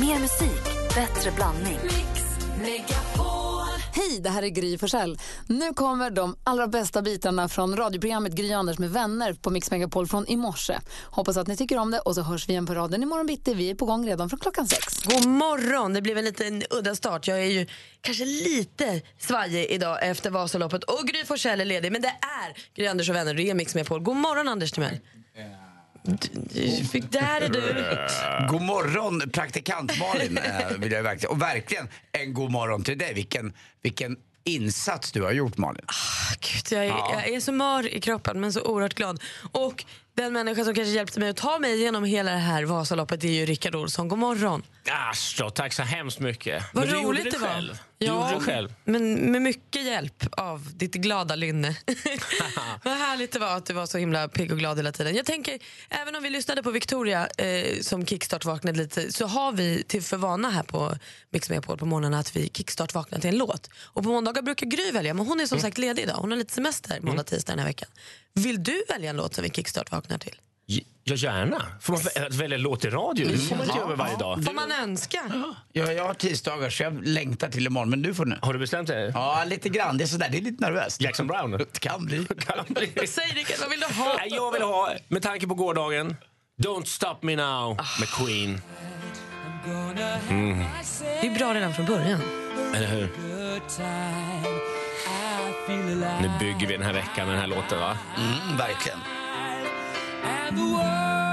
Mer musik, bättre blandning. Hej, det här är Gry Forssell. Nu kommer de allra bästa bitarna från radioprogrammet Gry Anders med vänner på Mix Megapol från i morse. Hoppas att ni tycker om det och så hörs vi igen på raden imorgon bitti. Vi är på gång redan från klockan sex. God morgon! Det blev en liten udda start. Jag är ju kanske lite svajig idag efter Vasaloppet och Gry Forssell är ledig. Men det är Gry Anders och vänner, remix med Paul. God morgon Anders Timell. Du fick- Där är du. God morgon praktikant Malin eh, vill jag verkligen. Och verkligen en god morgon till dig. Vilken, vilken insats du har gjort Malin. Gud, jag, är, jag är så mör i kroppen men så oerhört glad. Och den människa som kanske hjälpte mig att ta mig igenom hela det här Vasaloppet är ju Rickard Olsson. God morgon. Asch då, tack så hemskt mycket. Vad roligt det det var. själv. Du gjorde det själv. Men med mycket hjälp av ditt glada lynne. Vad härligt det var att du var så himla pigg och glad hela tiden. Jag tänker, även om vi lyssnade på Victoria eh, som kickstart vaknade lite så har vi till för vana här på Mix Megapol på morgonen att vi kickstart vaknar till en låt. Och på måndagar brukar Gry välja, men hon är som sagt ledig idag. Hon har lite semester måndag, tisdag den här veckan. Vill du välja en låt som vi kickstart vaknar till? Ja, gärna. Får man vä- välja låt i radio? Det får man inte göra varje dag. Får man önska? Ja, jag har tisdagar så jag längtar till imorgon. Men du får nu. Har du bestämt dig? Ja, lite grann. Det är sådär. Det är lite nervöst. Jackson Brown? Det kan bli. Kan bli. Säg Rickard, vad vill du ha? Jag vill ha, med tanke på gårdagen, Don't stop me now med Queen. Det är bra redan från början. Eller hur? Nu bygger vi den här veckan med den här låten va? Mm, verkligen. Det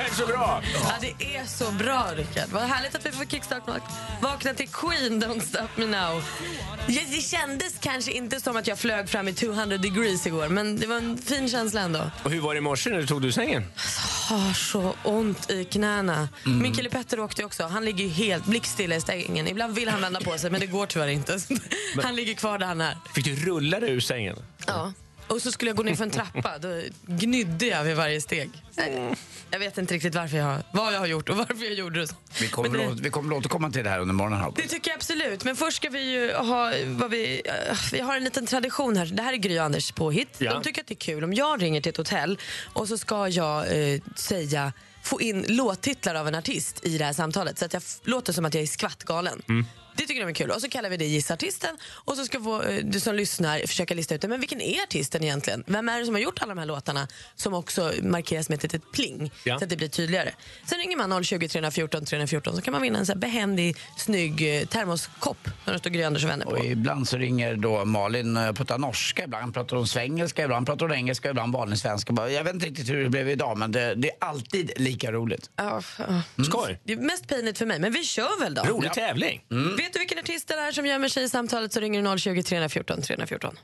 är så bra! Ja, det är så bra, Rickard. Vad härligt att vi får kickstart vakna till Queen, Don't Stop Me Now. Det, kändes kanske inte som att jag flög fram i 200 degrees igår, men det var en fin känsla ändå. Och hur var det i morse när du tog du sängen? Har så ont i knäna. Min kille Petter åkte också. Han ligger helt blickstilla i stängen. Ibland vill han vända på sig, men det går tyvärr inte. Han ligger kvar där han är. Fick du rulla dig ur sängen? Ja. Och så skulle jag gå ner för en trappa. Då gnydde jag vid varje steg. Jag vet inte riktigt varför jag, har- vad jag har gjort och varför jag gjorde det. så. Vi kommer, Men det- vi kommer att återkomma till det här under morgonen. Det tycker jag absolut. Men först ska vi ju ha vad vi, eh, vi har en liten tradition här. Det här är Gry och Anders påhitt. Ja. De tycker att det är kul om jag ringer till ett hotell och så ska jag eh, säga få in låttitlar av en artist i det här samtalet så att jag låter som att jag är skvattgalen. Det tycker de är kul. Och så kallar vi det Gissa artisten och så ska få, eh, du som lyssnar försöka lista ut det. Men vilken är artisten egentligen? Vem är det som har gjort alla de här låtarna som också markeras med ett litet pling Ja. så att det blir tydligare. Sen ringer man 020 314 314 så kan man vinna en så behändig, snygg eh, termoskopp där det står Gry Anders och vänner på. Och ibland så ringer då Malin och pratar norska, ibland pratar hon svengelska, ibland pratar hon engelska, ibland vanlig svenska. Jag vet inte riktigt hur det blev idag men det, det är alltid lika roligt. Ja, f- ja. Skoj! Det är mest pinigt för mig, men vi kör väl då. Rolig tävling. Vet du vilken artist det är som gömmer sig i samtalet så ringer du 020 314 314.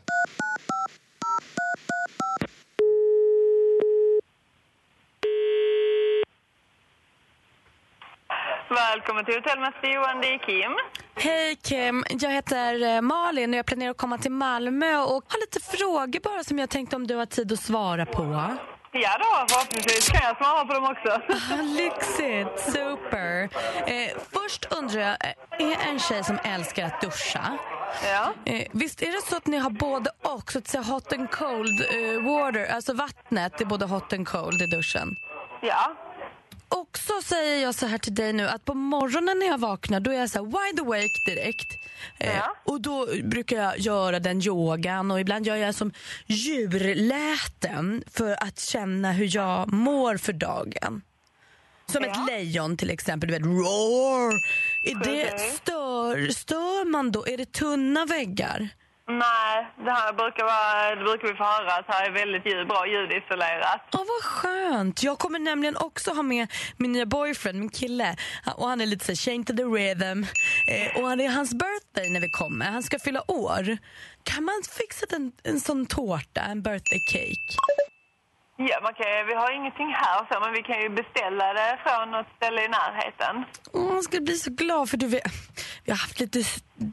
Välkommen till Hotellmästare Johan, det är Kim. Hej Kim, jag heter eh, Malin och jag planerar att komma till Malmö och har lite frågor bara som jag tänkte om du har tid att svara på. Ja då, förhoppningsvis kan jag svara på dem också. Lyxigt, super. Eh, först undrar jag, eh, är en tjej som älskar att duscha? Ja. Eh, visst är det så att ni har både och, så att säga hot and cold eh, water, alltså vattnet är både hot and cold i duschen? Ja. Och så säger jag så här till dig nu att på morgonen när jag vaknar då är jag så här wide awake direkt. Eh, Ja. och då brukar jag göra den yogan och ibland gör jag som djurläten för att känna hur jag mår för dagen. Som ett lejon till exempel, du vet roar. Är det Precis. stör, stör man då? Är det tunna väggar? Nej, det här brukar, vara, det brukar vi få höra att här är väldigt ljud, bra ljudisolerat. Åh, vad skönt. Jag kommer nämligen också ha med min nya boyfriend, min kille. Och Han är lite så här, to the rhythm. Eh, och det är hans birthday när vi kommer. Han ska fylla år. Kan man fixa en, en sån tårta, en birthday cake? Ja, man kan, vi har ingenting här så, men vi kan ju beställa det från något ställe i närheten. Åh, jag ska bli så glad för du vet, vi har haft lite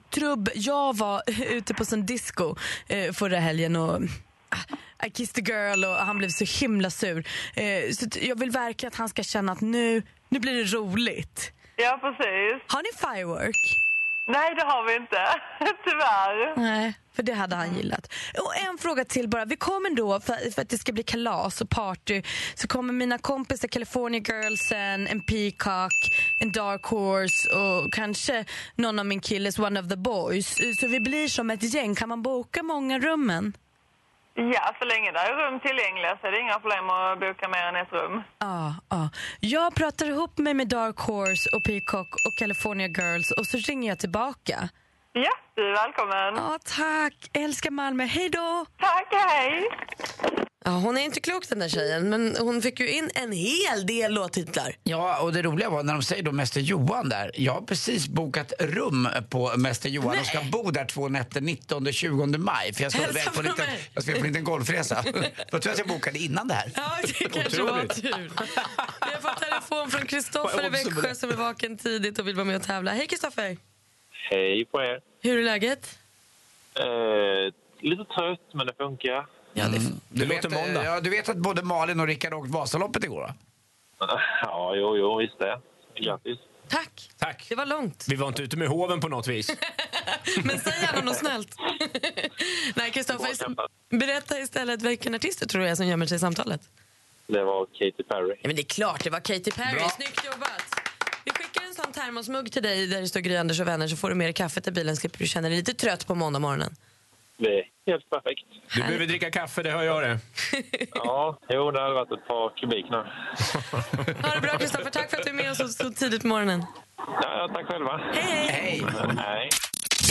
trubb. Jag var ute på sån disco eh, förra helgen och ah, I kissed a girl och han blev så himla sur. Eh, så jag vill verkligen att han ska känna att nu, nu blir det roligt. Ja, precis. Har ni firework? Nej, det har vi inte. Tyvärr. Nej, för det hade han gillat. Och en fråga till bara. Vi kommer då, för, för att det ska bli kalas och party, så kommer mina kompisar California Girlsen, en Peacock, en Dark Horse och kanske någon av min killes One of the Boys. Så vi blir som ett gäng. Kan man boka många rummen? Ja, så länge det är rum tillgängliga så är det inga problem att boka mer än ett rum. Ja, ja. Jag pratar ihop mig med Dark Horse och Peacock och California Girls och så ringer jag tillbaka. Ja, du är välkommen. Ja, tack. Älskar Malmö. Hej då! Tack, hej! Ja, hon är inte klok den där tjejen, men hon fick ju in en hel del låttitlar. Ja, och det roliga var när de säger då Mäster Johan där. Jag har precis bokat rum på Mäster Johan och ska bo där två nätter 19-20 maj. För jag ska iväg på en liten, jag ska på en liten golfresa. Då tror jag att jag bokade innan det här. Ja, det kanske var tur. Vi har fått telefon från Kristoffer i Växjö som är vaken tidigt och vill vara med och tävla. Hej Kristoffer! Hej på er. Hur är läget? Eh, lite trött, men det funkar. Ja, det är Du låter vet, måndag. ja, du vet att både Malin och Rickard åkt Vasaloppet igår va? Ja, jo, jo, visst det. Grattis. Tack! Tack. Det var långt. Vi var inte ute med hoven på något vis. Men säg gärna något snällt. Nej, Kristoffer, berätta istället vilken artist du tror är som gömmer sig i samtalet. Det var Katy Perry. Ja, men det är klart, det var Katy Perry. Bra. Snyggt jobbat! Vi skickar en sån termosmugg till dig där det står Gry Anders och vänner så får du med dig kaffet i bilen slipper du känna dig lite trött på måndag morgonen. Det är helt perfekt. Du behöver dricka kaffe, det hör jag det. Ja, jo, det hade varit ett par kubik nu. Ha det bra Kristoffer, tack för att du är med oss så, tidigt på morgonen. Ja, ja, tack själva. Hej, hej! Hej! Hej.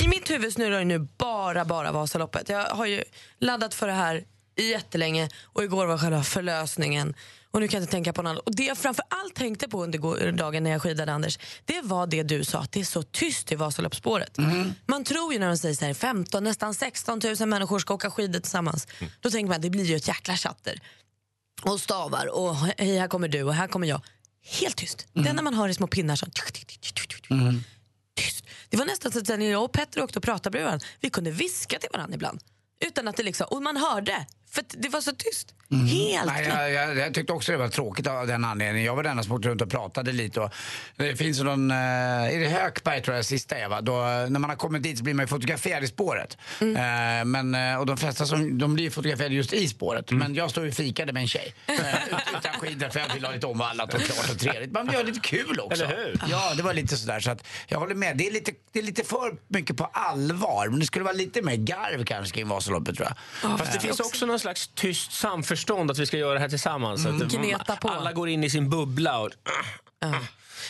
I mitt huvud snurrar ju nu bara, bara Vasaloppet. Jag har ju laddat för det här jättelänge och igår var själva förlösningen. Och nu kan jag inte tänka på något annat. Och det jag framför allt tänkte på under dagen när jag skidade Anders, det var det du sa, att det är så tyst i Vasaloppsspåret. Man tror ju när de säger så här, 15, nästan 16 000 människor ska åka skidor tillsammans. Då tänker man att det blir ju ett jäkla chatter. Och stavar och hej här kommer du och här kommer jag. Helt tyst. Det enda man hör är små pinnar som tyst. Det var nästan så att när jag och Petter åkte och pratade bredvid varandra, vi kunde viska till varandra ibland. Utan att det liksom, och man hörde, för det var så tyst. Helt Nej, jag, jag, jag tyckte också det var tråkigt av den anledningen. Jag var den enda som åkte runt och pratade lite. Och det finns ju någon, eh, är det Hökberg tror jag sista är va? Då, när man har kommit dit så blir man ju fotograferad i spåret. Mm. Eh, men, eh, och de flesta som, de blir ju fotograferade just i spåret. Mm. Men jag står ju och fikade med en tjej. Eh, ut- utan skidor för jag vill ha lite omvallat och klart och trevligt. Man gör lite kul också. Eller hur? Ja, det var lite sådär. Så att jag håller med. Det är, lite, det är lite för mycket på allvar. Men det skulle vara lite mer garv kanske kring Vasaloppet tror jag. Fast det finns också någon slags tyst samförstånd att vi ska göra det här tillsammans. Att Gneta på. Alla går in i sin bubbla. Och, Ja.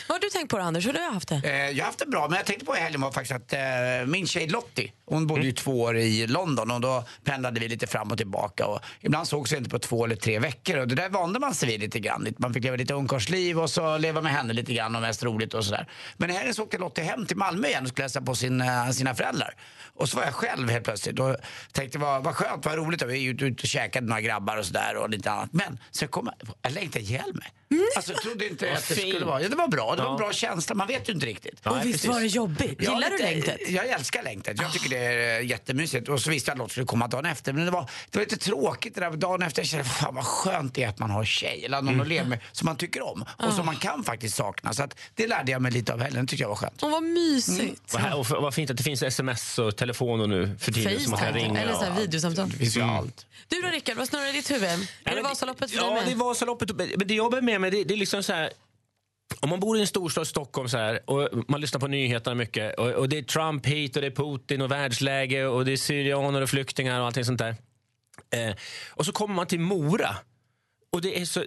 Vad har du tänkt på då, Anders? Hur har du haft det? Eh, jag har haft det bra, men jag tänkte på i helgen var faktiskt att eh, min tjej Lottie, hon bodde ju två år i London och då pendlade vi lite fram och tillbaka. Och ibland sågs vi inte på två eller tre veckor och det där vande man sig vid lite grann. Man fick leva lite ungkarlsliv och så leva med henne lite grann och mest roligt och sådär. Men i helgen så åkte Lottie hem till Malmö igen och skulle hälsa på sin, eh, sina föräldrar. Och så var jag själv helt plötsligt och tänkte vad, vad skönt, vad roligt. Och vi är ute ut och käkade några grabbar och sådär och lite annat. Men sen kom jag, jag längtade ihjäl mig. Alltså jag trodde inte att det skulle vara, ja det var bra, det var en Ja. bra känsla, man vet ju inte riktigt. och visst var det jobbigt? Ja, Gillar du lite- längtet? Jag älskar längtet. Jag tycker det är jättemysigt. Och så visste jag att Lotta skulle komma dagen efter. Men det var, det var lite tråkigt det där dagen efter. Jag kände, fan vad skönt det är att man har tjej eller någon att leva med som man tycker om. Och som man kan faktiskt sakna. Så att det lärde jag mig lite av helgen. Det tyckte jag var skönt. Åh, vad mysigt. och, här, och, för- vad fint att det finns sms och telefoner nu för tiden. som man kan Facetime, ringa. eller så här videosamtal. Det finns ju allt. Du då Rickard, vad snurrar i ditt huvud? Är det Vasaloppet för dig Ja, med? det är Vasaloppet. Men det jag bär med mig, det, det är liksom så här... Om man bor i en storstad, Stockholm, så här, och man lyssnar på nyheterna mycket och, och det är Trump hit och det är Putin och världsläge och det är syrianer och flyktingar och allting sånt där. Eh, och så kommer man till Mora Och det är så,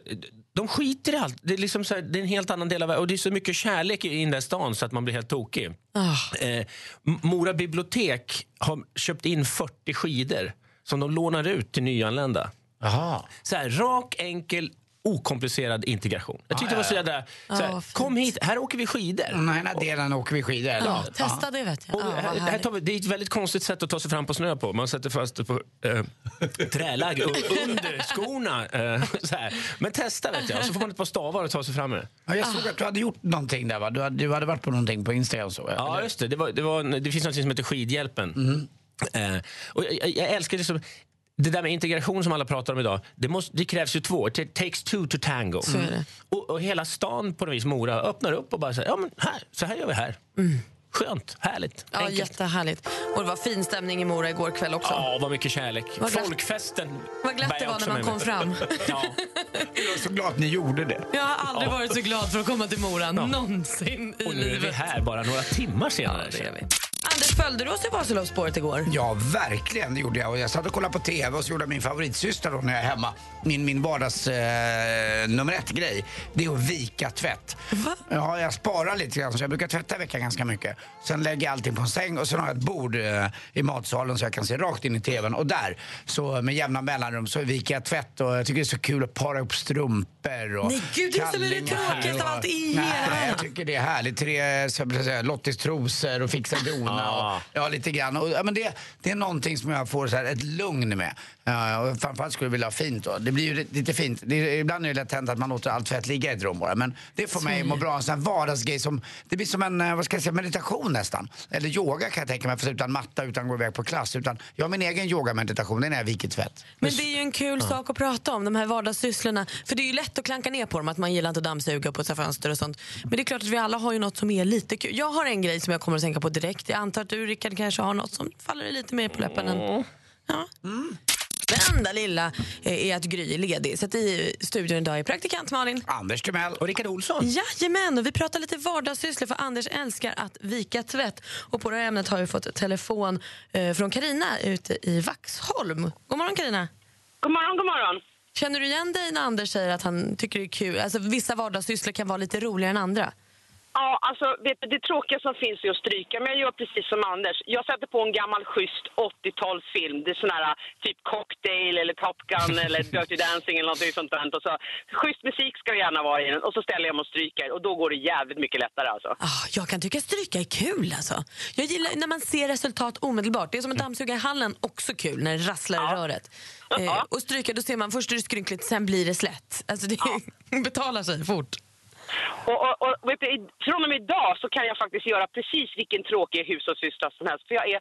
de skiter i allt. Det är, liksom så här, det är en helt annan del av Och det är så mycket kärlek i den där stan så att man blir helt tokig. Ah. Eh, Mora bibliotek har köpt in 40 skidor som de lånar ut till nyanlända. Jaha. Så här, rak, enkel, okomplicerad integration. Jag tyckte det var så jädra... Så Ja, här, vad fint. kom hit, här åker vi skidor. Den här delen åker vi skidor. Ja, Ja. testa det vet jag. Och vad här, här vi, det är ett väldigt konstigt sätt att ta sig fram på snö på. Man sätter fast det på eh, träläge under skorna. Eh, så här. Men testa vet jag, så får man ett par stavar och ta sig fram med. Ja, jag såg att du hade gjort någonting där va? Du hade, du hade varit på någonting på Instagram så. Ja, eller? just det. Det, var, det, var, det finns något som heter Skidhjälpen. Eh, och jag, jag- jag älskar liksom, det där med integration som alla pratar om idag. Det, måste, det krävs ju två. It takes two to tango. Det. Och, och hela stan på något vis, Mora, öppnar upp och bara säger ja men här, så här gör vi här. Skönt, härligt, Ja, enkelt. jättehärligt. Och det var fin stämning i Mora igår kväll också. Ja, vad mycket kärlek. Vad glatt- Folkfesten Vad glatt det var när man med kom mig. fram. Ja. Jag är så glad att ni gjorde det. Jag har aldrig varit så glad för att komma till Mora någonsin i Och nu är vi livet. här bara några timmar senare. Ja. Anders, följde du oss i Vasaloppsspåret igår? Ja, verkligen. Det gjorde jag. Och jag satt och kollade på TV och så gjorde min favoritsyster då när jag är hemma. Min, min vardags eh, nummer ett-grej. Det är att vika tvätt. Va? Ja, jag sparar lite grann så jag brukar tvätta i veckan ganska mycket. Sen lägger jag allting på en säng och sen har jag ett bord eh, i matsalen så jag kan se rakt in i TVn. Och där, så med jämna mellanrum, så viker jag tvätt och jag tycker det är så kul att para upp strumpor och Nej, gud, det är det tråkigaste av allt i Nej, jag tycker det är härligt. Tre, så Lottis trosor och fixa dona Och Ja, lite grann. Och, ja, men det, det är någonting som jag får så här, ett lugn med. Ja, och framförallt skulle jag vilja ha fint då. Det blir ju lite- fint. Det ibland är det lätt hänt att man låter allt tvätt ligga i ett rum bara. Men det får mig att må bra. En sån här vardagsgrej som, det blir som en, eh, vad ska jag säga, meditation nästan. Eller yoga kan jag tänka mig, fast utan matta, utan gå iväg på klass. Utan jag har min egen yogameditation, det är viker tvätt. Men det är ju en kul sak att prata om, de här vardagssysslorna. För det är ju lätt att klanka ner på dem, att man gillar inte att dammsuga på sina fönster och sånt. Men det är klart att vi alla har ju något som är lite kul. Jag har en grej som jag kommer att tänka på direkt. Jag antar att du Rickard kanske har något som faller dig lite mer på läppen än... Ja. Det enda lilla eh, är att Gry är ledig. Så att i studion idag är praktikant Malin. Anders Timell. Och Rickard Olsson. Jajamän, och vi pratar lite vardagssysslor för Anders älskar att vika tvätt. Och på det här ämnet har vi fått telefon eh, från Karina ute i Vaxholm. God morgon Karina. God morgon, god morgon. Känner du igen dig när Anders säger att han tycker det är kul? Alltså vissa vardagssysslor kan vara lite roligare än andra. Ja, alltså, vet du, det tråkiga som finns är att stryka, men jag gör precis som Anders. Jag sätter på en gammal schysst 80-talsfilm. Det är sån här typ Cocktail eller Top Gun eller Dirty Dancing eller något sånt där. Och så, schysst musik ska det gärna vara i den och så ställer jag mig och stryker och då går det jävligt mycket lättare alltså. Ah, jag kan tycka stryka är kul alltså. Jag gillar när man ser resultat omedelbart. Det är som att dammsuga i hallen, också kul när det rasslar i röret. Eh, och stryka, då ser man först är det skrynkligt, sen blir det slätt. Alltså det betalar sig fort. Och, och, och i- från och med idag så kan jag faktiskt göra precis vilken tråkig hushållssyssla som helst. För jag är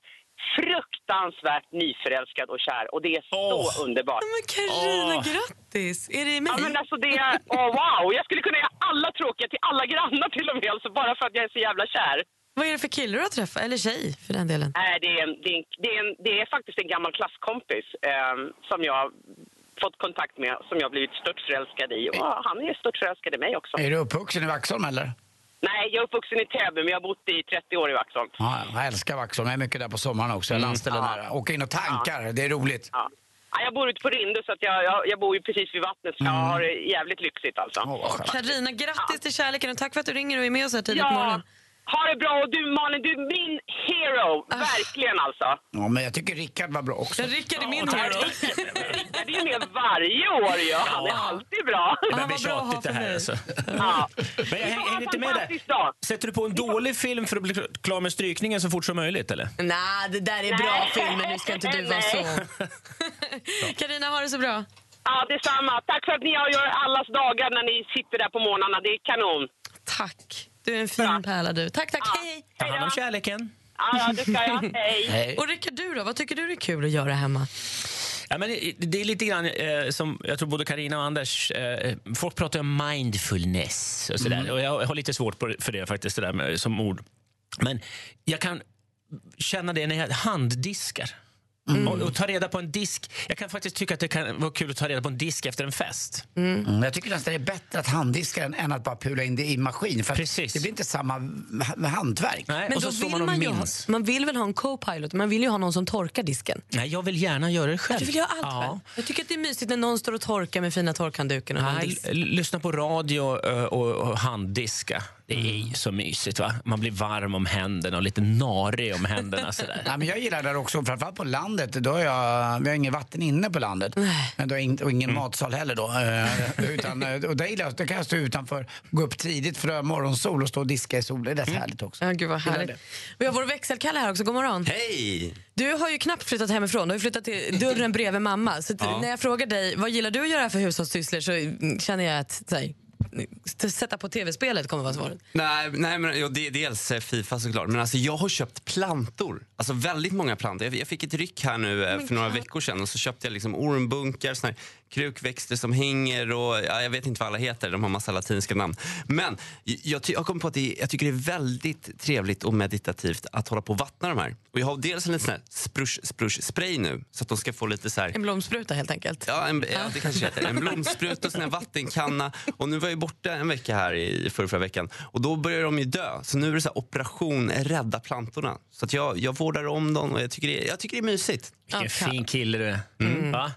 fruktansvärt nyförälskad och kär och det är så Åh. underbart. Men Carina, Åh. grattis! Är det mig? Ja, men alltså det är, åh wow! Jag skulle kunna göra alla tråkiga till alla grannar till och med, alltså bara för att jag är så jävla kär. Vad är det för kille du har träffat? Eller tjej för den delen? Nej, det är, en, det, är en, det, är en, det är faktiskt en gammal klasskompis eh, som jag fått kontakt med, som jag blivit stört förälskad i. Och han är stört förälskad i mig också. Är du uppvuxen i Vaxholm eller? Nej, jag är uppvuxen i Täby, men jag har bott i 30 år i Vaxholm. Ja, jag älskar Vaxholm. Jag är mycket där på sommaren också. Jag landställer nära. Åka in och tankar, det är roligt. Ja. Ja, jag bor ute på Rinde, så att jag, jag, jag bor ju precis vid vattnet. Så jag har det jävligt lyxigt alltså. Skönt. Carina, grattis till kärleken och tack för att du ringer och är med oss här tidigt på Ja, morgonen. Ha det bra. Och du Malin, du är min hero. Verkligen alltså. Ja, men jag tycker Rickard var bra också. Ja, Rickard är min Ja, hero. Det är ju med varje år ju. Han är alltid bra. Det Ja, börjar bli tjatigt det här. Alltså. Ja. Men jag hänger inte med där. Sätter du på en dålig film för att bli klar med strykningen så fort som möjligt? eller? Nej, det där är bra filmer. Nu ska inte du vara så. Carina, ha det så bra. Ja, detsamma. Tack för att ni gör allas dagar när ni sitter där på morgnarna. Det är kanon. Tack. Du är en fin pärla du. Tack, tack. Ja. Hej. Ta hand om kärleken. Ja, det ska jag. Hej. Hej. Och Rickard, du då? Vad tycker du är kul att göra hemma? Ja, men det- det är lite grann eh, som jag tror både Karina och Anders... Eh, folk pratar om mindfulness och sådär. Och jag har lite svårt för det faktiskt, det där med, som ord. Men jag kan känna det när jag handdiskar. Och, och ta reda på en disk. Jag kan faktiskt tycka att det kan vara kul att ta reda på en disk efter en fest. Mm. Jag tycker nästan det är bättre att handdiska den än att bara pula in det i maskin. För Precis. det blir inte samma ha- hantverk. Nej, Men och så står vill man och man, ha, minns. man vill väl ha en co-pilot, man vill ju ha någon som torkar disken. Nej, jag vill gärna göra det själv. Du vill göra allt ja. Jag tycker att det är mysigt när någon står och torkar med fina torkhandduken och Nej, lyssna på radio och, och handdiska. Det är Mm. ju så mysigt. va? Man blir varm om händerna och lite narig om händerna. Sådär. Nej, men jag gillar det där också, framförallt på landet. Då har jag, vi har inget vatten inne på landet. Men då är in, och ingen Mm. matsal heller då. Eh, utan, eh, och där gillar jag, då kan jag stå utanför, gå upp tidigt för morgonsol och stå och diska i solen. Det är rätt härligt också. Ja, gud vad härligt. det. Vi har vår växelkalle här också. God morgon. Hej! Du har ju knappt flyttat hemifrån. Du har flyttat till dörren bredvid mamma. Så att när jag frågar dig vad gillar du att göra för hushållssysslor så mm, känner jag att här, sätta på tv-spelet kommer vara svaret. Nej, nej men, ja, det, dels eh, Fifa såklart, men alltså, jag har köpt plantor. Alltså väldigt många plantor. Jag, fick ett ryck här nu eh, för några veckor sedan och så köpte jag liksom ormbunkar, såna här krukväxter som hänger och ja, jag vet inte vad alla heter, de har massa latinska namn. Men jag, jag kommit på att det, jag tycker det är väldigt trevligt och meditativt att hålla på och vattna de här. Och jag har dels en liten sån här sprush, sprush spray nu så att de ska få lite så här En blomspruta helt enkelt. Ja, en, ja, det kanske heter. En blomspruta och sen en vattenkanna. Och nu var jag borta en vecka här i förra, förra veckan och då började de ju dö. Så nu är det så här, operation rädda plantorna. Så att jag, jag vårdar om dem och jag tycker det, jag tycker det är mysigt. Vilken fin kille du är. Mm. Va?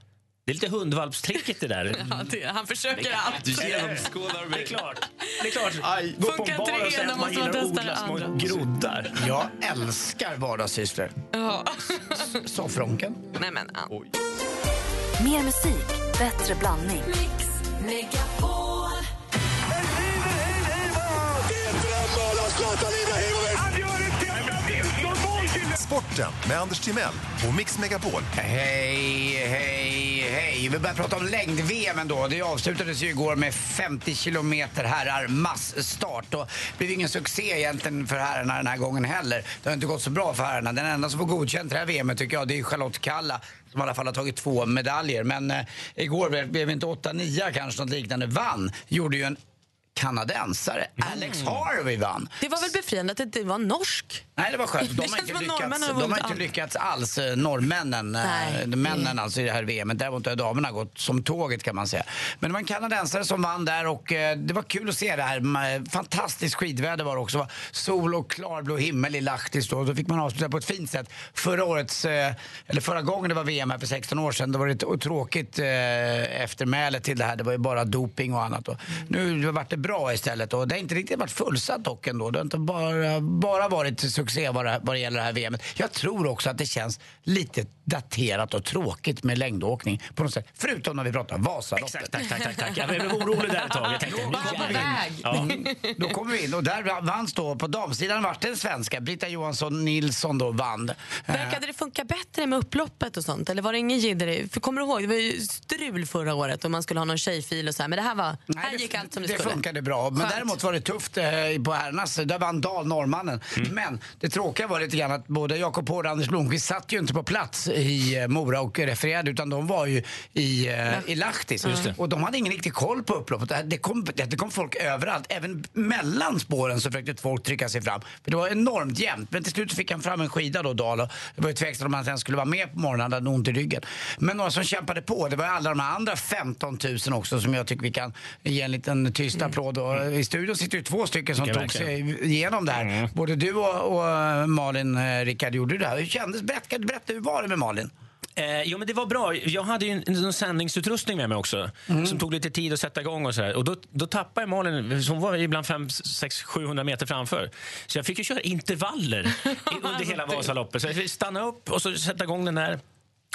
Det är lite hundvalpstricket det där. Ja, det, han försöker allt. Du genomskådar Det är klart. Det är klart. Gå på Funkar en inte bar och säga ena att man måste man gillar att testa odla det små andra. groddar. Jag älskar vardagssysslor. Ja. Soffronken. Nej, men, ja. Mer musik, bättre blandning. Sporten med Anders Timell och Mix Megapol. Hej, hej, hej. Vi börjar prata om längd-VM ändå. Det avslutades ju igår med 50 kilometer herrar massstart. Och det blev ingen succé egentligen för herrarna den här gången heller. Det har inte gått så bra för herrarna. Den enda som får godkänt det här VMet tycker jag det är Charlotte Kalla som i alla fall har tagit två medaljer. Men eh, igår blev inte 8-9 kanske något liknande. Vann gjorde ju en kanadensare. Alex Harvey vann. Det var väl befriande att det inte var norsk? Nej, det var skönt. De har inte lyckats, har de har inte lyckats alls, eh, norrmännen. eh, Nej. Männen alltså i det här VMet. Däremot har damerna gått som tåget kan man säga. Men det var en kanadensare som vann där och eh, det var kul att se det här. Fantastiskt skidväder var det också. Sol och klarblå himmel i Lahtis då. Då fick man avsluta på ett fint sätt. Förra årets, eller förra gången det var VM här för 16 år sedan, då var det ett tråkigt eftermäle till det här. Det var ju bara doping och annat. Då. Nu har det bra istället och det har inte riktigt varit fullsatt dock ändå. Det har inte bara, bara varit succé vad det, vad det gäller det här VMet. Jag tror också att det känns lite daterat och tråkigt med längdåkning på något sätt. Förutom när vi pratar Vasaloppet. Exakt, tack, tack, tack, tack. Jag blev orolig där ett tag. Jag tänkte, Då kommer vi in. Ja. Då kommer vi in och där vanns då på damsidan vart det en svenska. Britta Johansson Nilsson då vann. Verkade det funka bättre med upploppet och sånt? Eller var det ingen jidder? För kommer du ihåg, det var ju strul förra året och man skulle ha någon tjejfil och så här. Men det här var, här det, gick allt som det, det skulle. funkade bra. Men Skönt. däremot var det tufft eh, på herrarnas. Där vann Dahl, norrmannen. Mm. Men det tråkiga var lite grann att både Jakob Hård och Anders Blomqvist satt ju inte på plats i eh, Mora och refererade utan de var ju i, eh, i Lahtis. Och de hade ingen riktig koll på upploppet. Det- kom, det kom folk överallt. Även mellan spåren så försökte folk trycka sig fram. För det var enormt jämnt. Men till slut fick han fram en skida då, Dahl. Det var ju tveksamt om han sen skulle vara med på morgonen. Han hade ont i ryggen. Men några som kämpade på, det var alla de andra 15 000 också som jag tycker vi kan ge en liten tyst applåd. Och I studion sitter ju två stycken som tog sig igenom det här. Både du och, och Malin, eh, Rickard, gjorde det här. Hur kändes Berätta, berätta, hur var det med Malin? Eh, jo, men det var bra. Jag hade ju en, en sändningsutrustning med mig också som tog lite tid att sätta igång. och, så där. och då, då tappade jag Malin. Hon var ibland 5, 6, 700 meter framför. Så jag fick ju köra intervaller under hela Vasaloppet. Så jag fick stanna upp och så sätta igång den där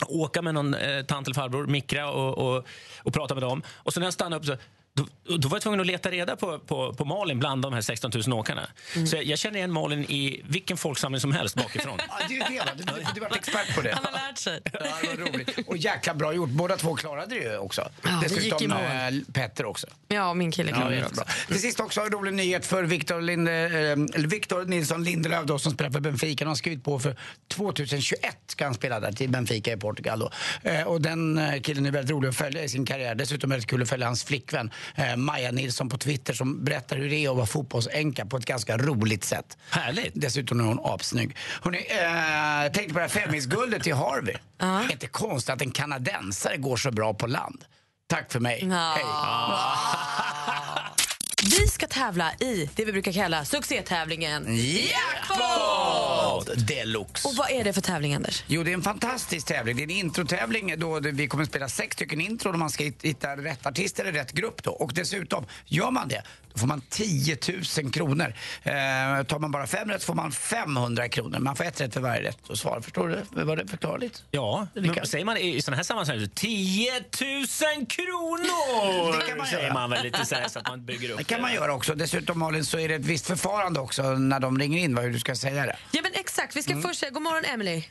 åka med någon eh, tant eller farbror, mikra och, och, och prata med dem. Och så när jag stannade upp så då, då var jag tvungen att leta reda på, på, på Malin bland de här 16 000 åkarna. Så jag, jag känner igen Malin i vilken folksamling som helst bakifrån. Ja, det är ju det, va? du, du, du var expert på det. Han har lärt sig. Ja, det var roligt. Och jäkla bra gjort. Båda två klarade det ju också. Ja, det gick Dessutom mål. eh, Petter också. Ja, min kille Ja, klarade det jättebra. också. Till sist också en rolig nyhet för Victor, Linde, eh, Victor Nilsson Lindelöf då, som spelar för Benfica. Han har skrivit på för 2021 ska han spela där till Benfica i Portugal. Då. Eh, och den eh, killen är väldigt rolig att följa i sin karriär. Dessutom är det kul att följa hans flickvän eh, Maja Nilsson på Twitter som berättar hur det är att vara fotbollsänka på ett ganska roligt sätt. Härligt. Dessutom är hon apsnygg. Hörrni, eh, jag tänkte på det här femmisguldet i Harvey. Det är inte konstigt att en kanadensare går så bra på land. Tack för mig. Hej. Vi ska tävla i det vi brukar kalla succétävlingen Jackpot deluxe. Och vad är det för tävling, Anders? Jo, det är en fantastisk tävling. Det är en introtävling då det- vi kommer att spela sex stycken intron och man ska hit- hitta rätt artist eller rätt grupp då. Och dessutom, gör man det, då får man 10 000 kronor. Eh, tar man bara fem rätt får man 500 kronor. Man får ett rätt för varje rätt och svar. Förstår du? Var det förklarligt? Ja, men säger man i sådana här sammanhang 10 000 kronor! Det kan man säger göra. man väl lite så här så att man bygger upp Det kan man göra också. Dessutom Malin så är det ett visst förfarande också när de ringer in vad hur du ska säga det. Ja, men exakt. Vi ska först säga god morgon, Emily.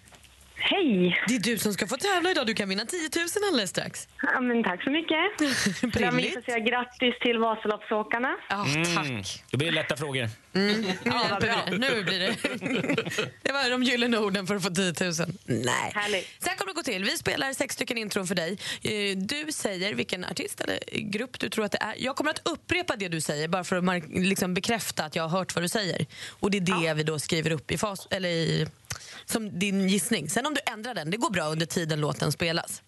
Hej! Det är du som ska få tävla idag. Du kan vinna 10 000 alldeles strax. Ja, men tack så mycket. Jag vill säga grattis till Vasaloppsåkarna. Ja, Mm. Då blir det lätta frågor. Nu hjälper vi dig. Nu blir det. Det var de gyllene orden för att få 10 000. Nej. Härligt. Här kommer det gå till. Vi spelar sex stycken intron för dig. Eh, Du säger vilken artist eller grupp du tror att det är. Jag kommer att upprepa det du säger bara för att liksom bekräfta att jag har hört vad du säger. Och Det är det vi då skriver upp i fas, eller i, som din gissning. Sen om du ändrar den, det går bra under tiden låten spelas.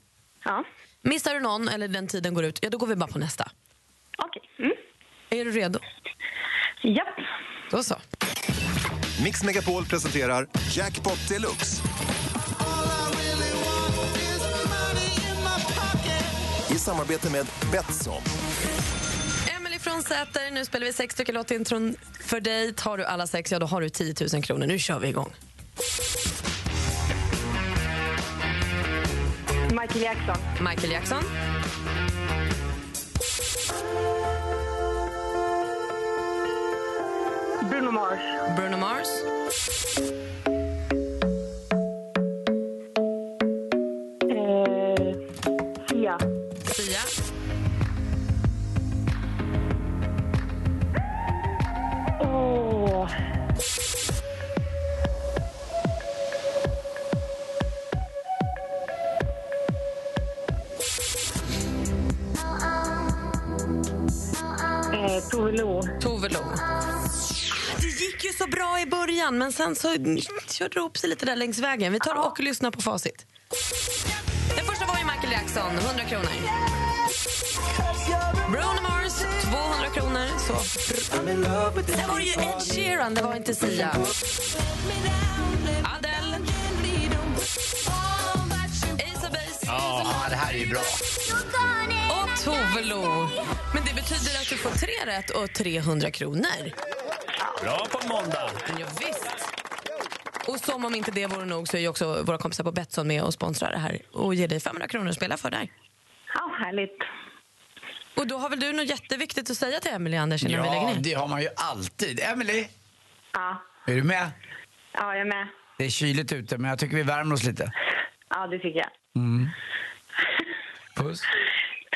Ja. Missar du någon eller den tiden går ut, ja, då går vi bara på nästa. Okej. Mm. Är du redo? Japp. Då så. Mix Megapol presenterar Jackpot Deluxe. I samarbete med Betsson. Emily från Säter, nu spelar vi sex stycken låtintron för dig. Tar du alla sex, ja då har du 10 000 kronor. Nu kör vi igång. Michael Jackson. Michael Jackson. Bruno Mars. Bruno Mars. Så bra i början, men sen så körde det ihop sig lite där längs vägen. Vi tar och lyssnar på facit. Den första var ju Michael Jackson, 100 kronor. Bruno Mars, 200 kronor. Så. Sen var det ju Ed Sheeran, det var inte Sia. Adele. Ace of Base. Ja, det här är ju bra. Och Tove Lo. Men det betyder att du får tre rätt och 300 kronor. Bra på måndag. Ja, visst. Och som om inte det vore nog så är ju också våra kompisar på Betsson med och sponsrar det här och ger dig 500 kronor att spela för där. Ja, härligt. Och då har väl du något jätteviktigt att säga till Emily Anders innan vi lägger Ja, ner? det har man ju alltid. Emily, Ja. är du med? ja, jag är med. Det är kyligt ute, men jag tycker vi värmer oss lite. Ja, det tycker jag. Mm. Puss.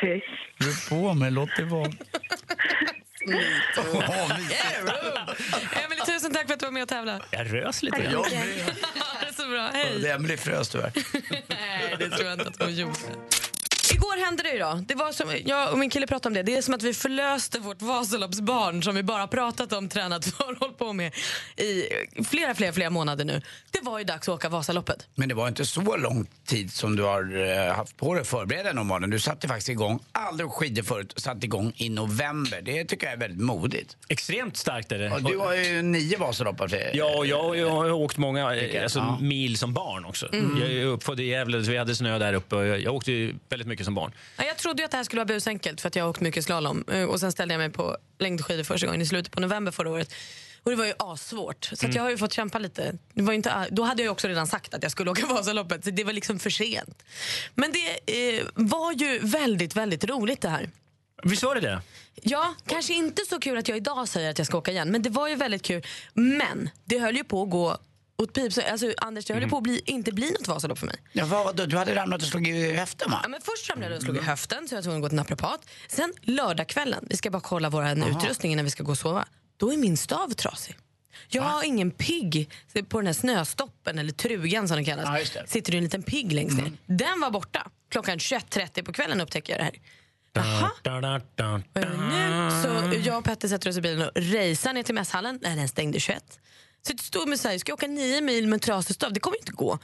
Puss. Du på mig, låt det vara. Emily, tusen tack för att du var med och tävlade. Jag rös lite. Jag det är så bra. Hej. Det Emily frös tyvärr. Nej, det tror jag inte att hon gjorde. Igår hände det ju då. Det var som, jag och min kille pratade om det. Det är som att vi förlöste vårt Vasaloppsbarn som vi bara pratat om, tränat för och hållit på med i flera, flera, flera månader nu. Det var ju dags att åka Vasaloppet. Men det var inte så lång tid som du har eh, haft på dig att förbereda den. Du satte faktiskt igång, aldrig åkt skidor förut, satte igång i november. Det tycker jag är väldigt modigt. Extremt starkt är det. Och du har ju nio Vasalopp. Ja, och jag, jag har åkt många eh, alltså, Ja. mil som barn också. Mm. Jag är uppfödd i Gävle, så vi hade snö där uppe. Jag, jag åkte ju väldigt mycket som barn. Ja, jag trodde att det här skulle vara busenkelt för att jag har åkt mycket slalom. Eh, Och sen ställde jag mig på längdskidor första gången i slutet på november förra året. Och det var ju assvårt. Så Mm. jag har ju fått kämpa lite. Det var inte, då hade jag ju också redan sagt att jag skulle åka Vasaloppet. Så det var liksom för sent. Men det eh, var ju väldigt, väldigt roligt det här. Visst var det det? Ja, kanske inte så kul att jag idag säger att jag ska åka igen. Men det var ju väldigt kul. Men det höll ju på att gå åt pip. Så, Alltså, Anders, det höll Mm. på att bli, inte bli något Vasalopp för mig. Ja, vad, då? Du hade ramlat och slagit i höften va? Ja, men först ramlade jag och slog i höften så jag var tvungen att gå till naprapat. Sen lördagskvällen, vi ska bara kolla vår utrustning innan vi ska gå och sova. Då är min stav trasig. Jag har ingen pigg på den här snöstoppen, eller trugan som den kallas. Ja, det. Sitter det en liten pigg längst ner. Den var borta. Klockan 21.30 på kvällen upptäcker jag det här. Da, Nu, så jag och Petter sätter oss i bilen och racear ner till mässhallen. Nej, den stängde 21. Så det stod med så här, ska jag åka nio mil med en trasig stav? Det kommer inte gå.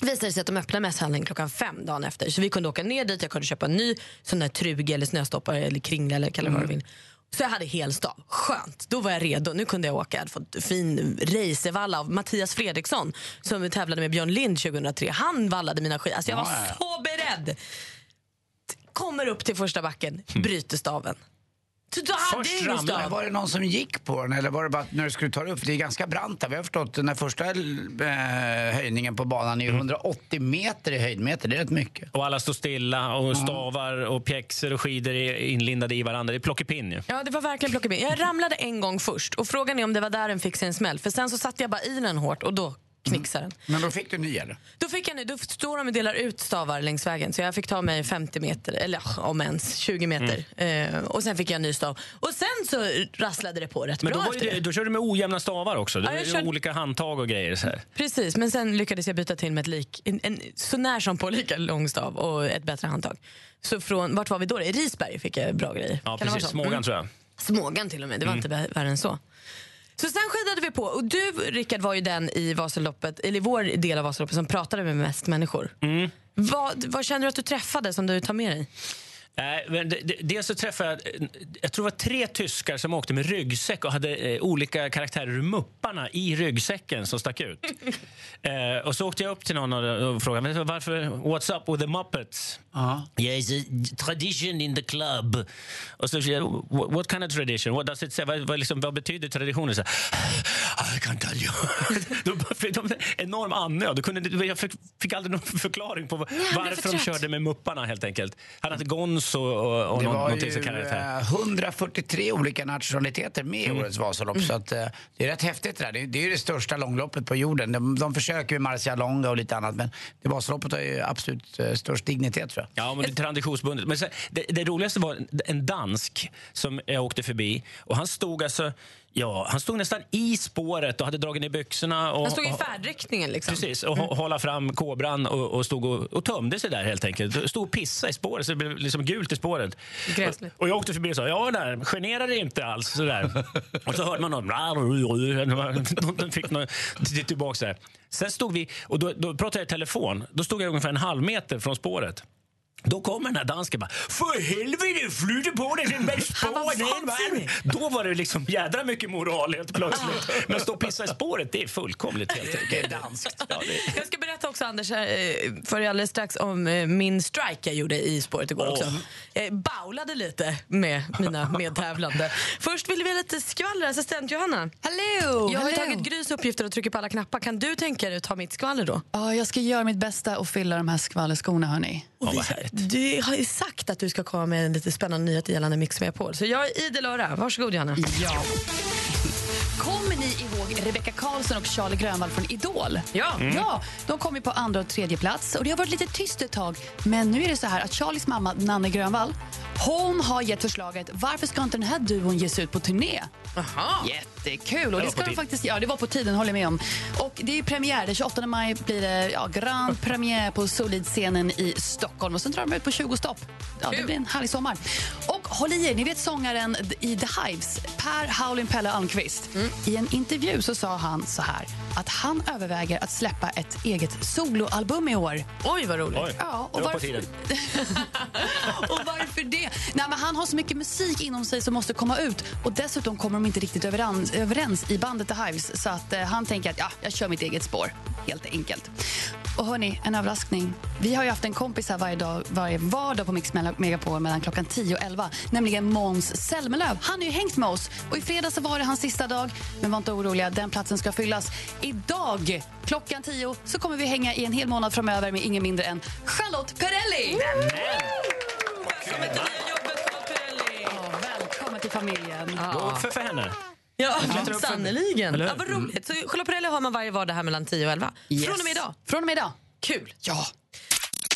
Visade sig att de öppnar mässhallen klockan fem dagen efter. Så vi kunde åka ner dit, jag kunde köpa en ny sån där truge eller snöstoppare eller kringla eller kalla det vad du vill. Så jag hade helstav. Skönt, då var jag redo. Nu kunde jag åka. Jag hade fått fin racervalla av Mattias Fredriksson som tävlade med Björn Lind 2003. Han vallade mina skidor. Alltså jag var så beredd. Kommer upp till första backen, bryter staven. Då hade ingen stav. Var det någon som gick på den eller var det bara att när du skulle ta det upp? Det är ganska brant där. Vi har förstått den första eh, höjningen på banan är ju 180 meter i höjdmeter. Det är rätt mycket. Och alla står stilla och stavar och pjäxor och skidor är inlindade i varandra. Det är plockepinn ju. Ja, det var verkligen plockepinn. Jag ramlade en gång först och frågan är om det var där den fick sig en smäll. För sen så satte jag bara i den hårt och då knixade den. Men då fick du ny eller? Då, fick jag, nu- då står de och delar ut stavar längs vägen så jag fick ta mig 50 meter, eller om ens 20 meter. Eh, och sen fick jag en ny stav. Och sen så rasslade det på rätt Men bra då, var ju efter det, det. då körde du med ojämna stavar också. Det Ja, var jag körde- olika handtag och grejer. Så här. Precis, men sen lyckades jag byta till med ett lik, en, en, så när som på lika lång stav och ett bättre handtag. Så från, vart var vi då? I Risberg fick jag bra grejer. Ja, Kan precis. så? Smågan Mm. tror jag. Smågan till och med, det var Mm. inte vä- värre än så. Så sen skidade vi på och du Rickard var ju den i Vasaloppet, eller i vår del av Vasaloppet som pratade med mest människor. Mm. Vad, vad känner du att du träffade som du tar med dig? Nej, dels så träffade jag, jag tror det var tre tyskar som åkte med ryggsäck och hade eh, olika karaktärer ur Mupparna i ryggsäcken som stack ut. eh, och så åkte jag upp till någon och, frågade "Men varför, what's up with the Muppets? Yeah, it's a tradition in the club. Och så, "Yeah, what, kind of tradition? What does it say? Vad, vad, liksom, vad betyder traditionen? Så, I can't tell you. de, fick- de, enorm andnöd. Kunde- Jag fick, fick aldrig någon förklaring på varför de körde med Mupparna helt enkelt. Han hade Gonzo och, och Det någon, var ju som kallades här. eh, 143 olika nationaliteter med i Mm. årets Vasalopp. Så att, eh, det är rätt häftigt det där. Det, det är ju det största långloppet på jorden. De, de försöker med Marcialonga och lite annat men det Vasaloppet har ju absolut eh, störst dignitet tror jag. Ja, men det är traditionsbundet. Men sen, det, det roligaste var en- en dansk som jag åkte förbi. Och han stod alltså... Ja, han stod nästan i spåret och hade dragit ner byxorna. Och, Han stod i färdriktningen liksom. Precis, och mm. hålla fram kobran och, och stod och, och tömde sig där helt enkelt. Stod och pissade i spåret så det blev liksom gult i spåret. Gräsligt. Och, och jag åkte förbi och sa ja där, genera dig inte alls. Sådär. och så hörde man någon, någon fick någon till- tillbaka där. Sen stod vi, och då, då pratade jag i telefon. Då stod jag ungefär en halv meter från spåret. Då kommer den här dansken bara För helvete, flytta på dig var spåren! Då var det liksom jädra mycket moral helt plötsligt. Men stå och pissa i spåret, det är fullkomligt helt enkelt. Det är danskt. Ja, det, Jag ska berätta också Anders, eh, för alldeles strax om eh, min strike jag gjorde i spåret igår Åh. också. Jag baulade lite med mina medtävlande. Först vill vi ha lite skvaller, assistent Johanna. Hallå! Jag har tagit Grys uppgifter och trycker på alla knappar. Kan du tänka dig att ta mitt skvaller då? Ja, jag ska göra mitt bästa och fylla de här skvallerskorna, hörni. Vad härligt. Du har ju sagt att du ska komma med en lite spännande nyhet gällande Mix Megapol. Så jag är idel öra. Varsågod Johanna. Ja. Kommer ni ihåg Rebecca Karlsson och Charlie Grönvall från Idol? Ja. ja de kom på andra och tredje plats och det har varit lite tyst ett tag. Men nu är det så här att Charlies mamma Nanne Grönvall hon har gett förslaget varför ska inte den här duon ges ut på turné? Aha. Jättekul! Och Det ska tiden. faktiskt, ja, det var på tiden, håller jag med om. Och det är premiär, den 28 maj blir det ja, grand premiär på Solid-scenen i Stockholm. Och sen drar de ut på 20 stopp. Ja, det blir en härlig sommar. Och håll i er, ni vet sångaren i The Hives, Per Howlin' Pelle Almqvist. I en intervju så sa han så här att han överväger att släppa ett eget soloalbum i år. Oj, vad roligt. Oj, Ja, och det var på varför- tiden. och varför det? Nej, men han har så mycket musik inom sig som måste komma ut. Och Dessutom kommer de inte riktigt överens, överens i bandet The Hives. Så att, eh, han tänker att ja, jag kör mitt eget spår, helt enkelt. Och hörni, en överraskning. Vi har ju haft en kompis här varje, dag, varje vardag på Mix Megapol mellan klockan 10 och 11. Nämligen Måns Zelmerlöw. Han har ju hängt med oss. Och I fredags så var det hans sista dag. Men var inte oroliga, den platsen ska fyllas. Idag klockan 10 så kommer vi hänga i en hel månad framöver med ingen mindre än Charlotte Perrelli. Ja, välkommen till familjen. Gå upp för, för henne. Ja, sannerligen. Ja, vad roligt. Så Perrelli har man varje vardag här mellan 10 och 11. Yes. Från och med idag. Från och med idag. Kul. Ja.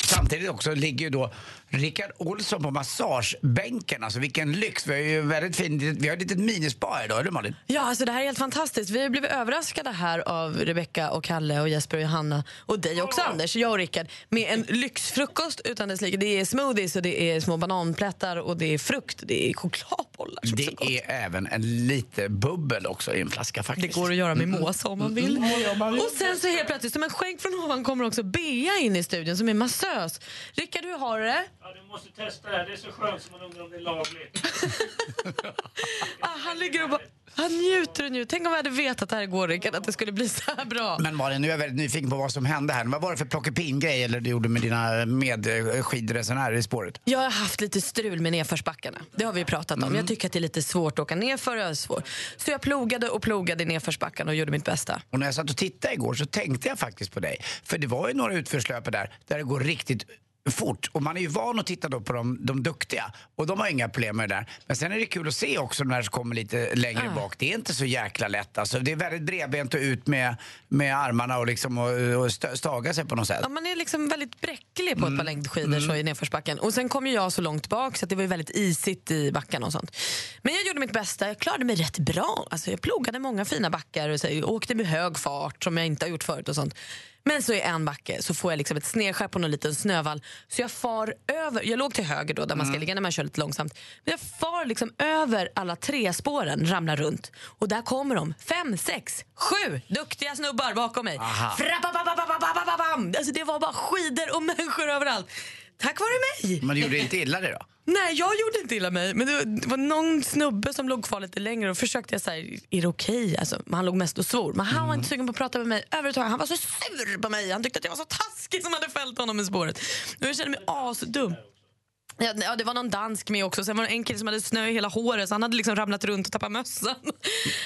samtidigt också ligger ju då Rickard Olsson på massagebänken. Alltså vilken lyx. Vi har ju väldigt fint, vi har ett litet minispa här idag, eller Malin? Ja, alltså det här är helt fantastiskt. Vi har blivit överraskade här av Rebecca och Kalle och Jesper och Johanna och dig också Anders, jag och Rickard med en lyxfrukost utan dess like. Det är smoothies och det är små bananplättar och det är frukt, det är chokladbollar. Det är även en lite bubbel också i en flaska faktiskt. Det går att göra med måsa om man vill. Mm, man vill. Och sen så helt plötsligt, som en skänk från ovan kommer också Bea in i studion som är massös. Rickard, hur har du det? Ja, du måste testa det här. Det är så skönt som man undrar om det är lagligt. Ah, han ligger och bara, han njuter och njuter. Tänk om vi hade vetat att det här igår Rickard, att det skulle bli så här bra. Men Malin, nu är jag väldigt nyfiken på vad som hände här. Vad var det för plockepinn-grej eller du gjorde med dina medskidresenärer i spåret? Jag har haft lite strul med nedförsbackarna. Det har vi pratat om. Jag tycker att det är lite svårt att åka nerför. Jag svår. Så jag plogade och plogade i nedförsbackarna och gjorde mitt bästa. Och när jag satt och tittade igår så tänkte jag faktiskt på dig. För det var ju några utförslöpor där, där det går riktigt fort. Och man är ju van att titta då på de, de duktiga. Och de har inga problem med det där. Men sen är det kul att se också de här som kommer lite längre Ah. bak. Det är inte så jäkla lätt alltså. Det är väldigt bredbent och ut med, med armarna och liksom och, och st- staga sig på något sätt. Ja, man är liksom väldigt bräcklig på ett par längdskidor så i nedförsbacken. Och sen kom ju jag så långt bak så det var ju väldigt isigt i backarna och sånt. Men jag gjorde mitt bästa. Jag klarade mig rätt bra. Alltså, jag plogade många fina backar och så, åkte med hög fart som jag inte har gjort förut och sånt. Men så i en backe så får jag liksom ett snedskär på någon liten snövall. Så jag far över, jag låg till höger då där man ska ligga när man kör lite långsamt. Men jag far liksom över alla tre spåren, ramlar runt. Och där kommer de, fem, sex, sju duktiga snubbar bakom mig. Alltså det var bara skidor och människor överallt. Tack vare mig! Men du gjorde inte illa dig då? Nej, jag gjorde inte illa mig. Men det var, någon snubbe som låg kvar lite längre och försökte jag säga, är det okej? Alltså, men han låg mest och svor. Men han var inte sugen på att prata med mig överhuvudtaget. Han var så sur på mig. Han tyckte att jag var så taskig som hade fällt honom i spåret. Och jag kände mig asdum. Ja, ja, det var någon dansk med också. Sen var det en kille som hade snö i hela håret så han hade liksom ramlat runt och tappat mössan.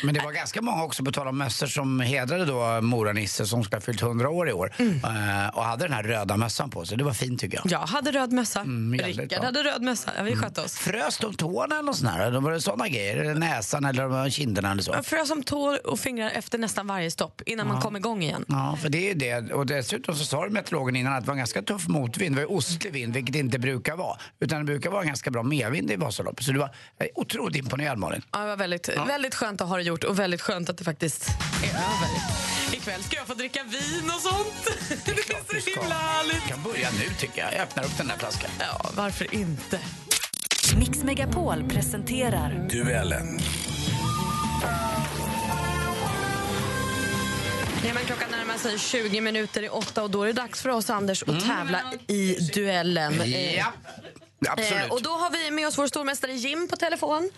Men det var ganska många också, på tal om mössor, som hedrade då Mora-Nisse som ska ha fyllt 100 år i år. Eh, och hade den här röda mössan på sig. Det var fint tycker jag. Jag hade röd mössa. jävligt Rickard hade röd mössa. Ja, vi skötte oss. Frös de tårna eller sånt här? Var det sådana grejer? Eller näsan eller kinderna eller så? Jag frös som tår och fingrar efter nästan varje stopp innan man kom igång igen. Ja, för det är det. Och dessutom så sa meteorologen innan att det var ganska tuff motvind. Det var ostlig vind, vilket det inte brukar vara. Utan det brukar vara ganska bra medvind i Vasaloppet. Så du var är otroligt imponerad Malin. Ja, det var väldigt, väldigt skönt att ha det gjort och väldigt skönt att det faktiskt är över. Ikväll ska jag få dricka vin och sånt. Det är så himla härligt. Du kan börja nu tycker jag. Jag öppnar upp den där flaskan. Ja, varför inte? Mix Megapol presenterar Duellen. Ja, men klockan närmar sig 20 minuter i åtta och då är det dags för oss Anders att tävla i duellen. Eh, Ja, absolut. eh, och då har vi med oss vår stormästare Jim på telefon.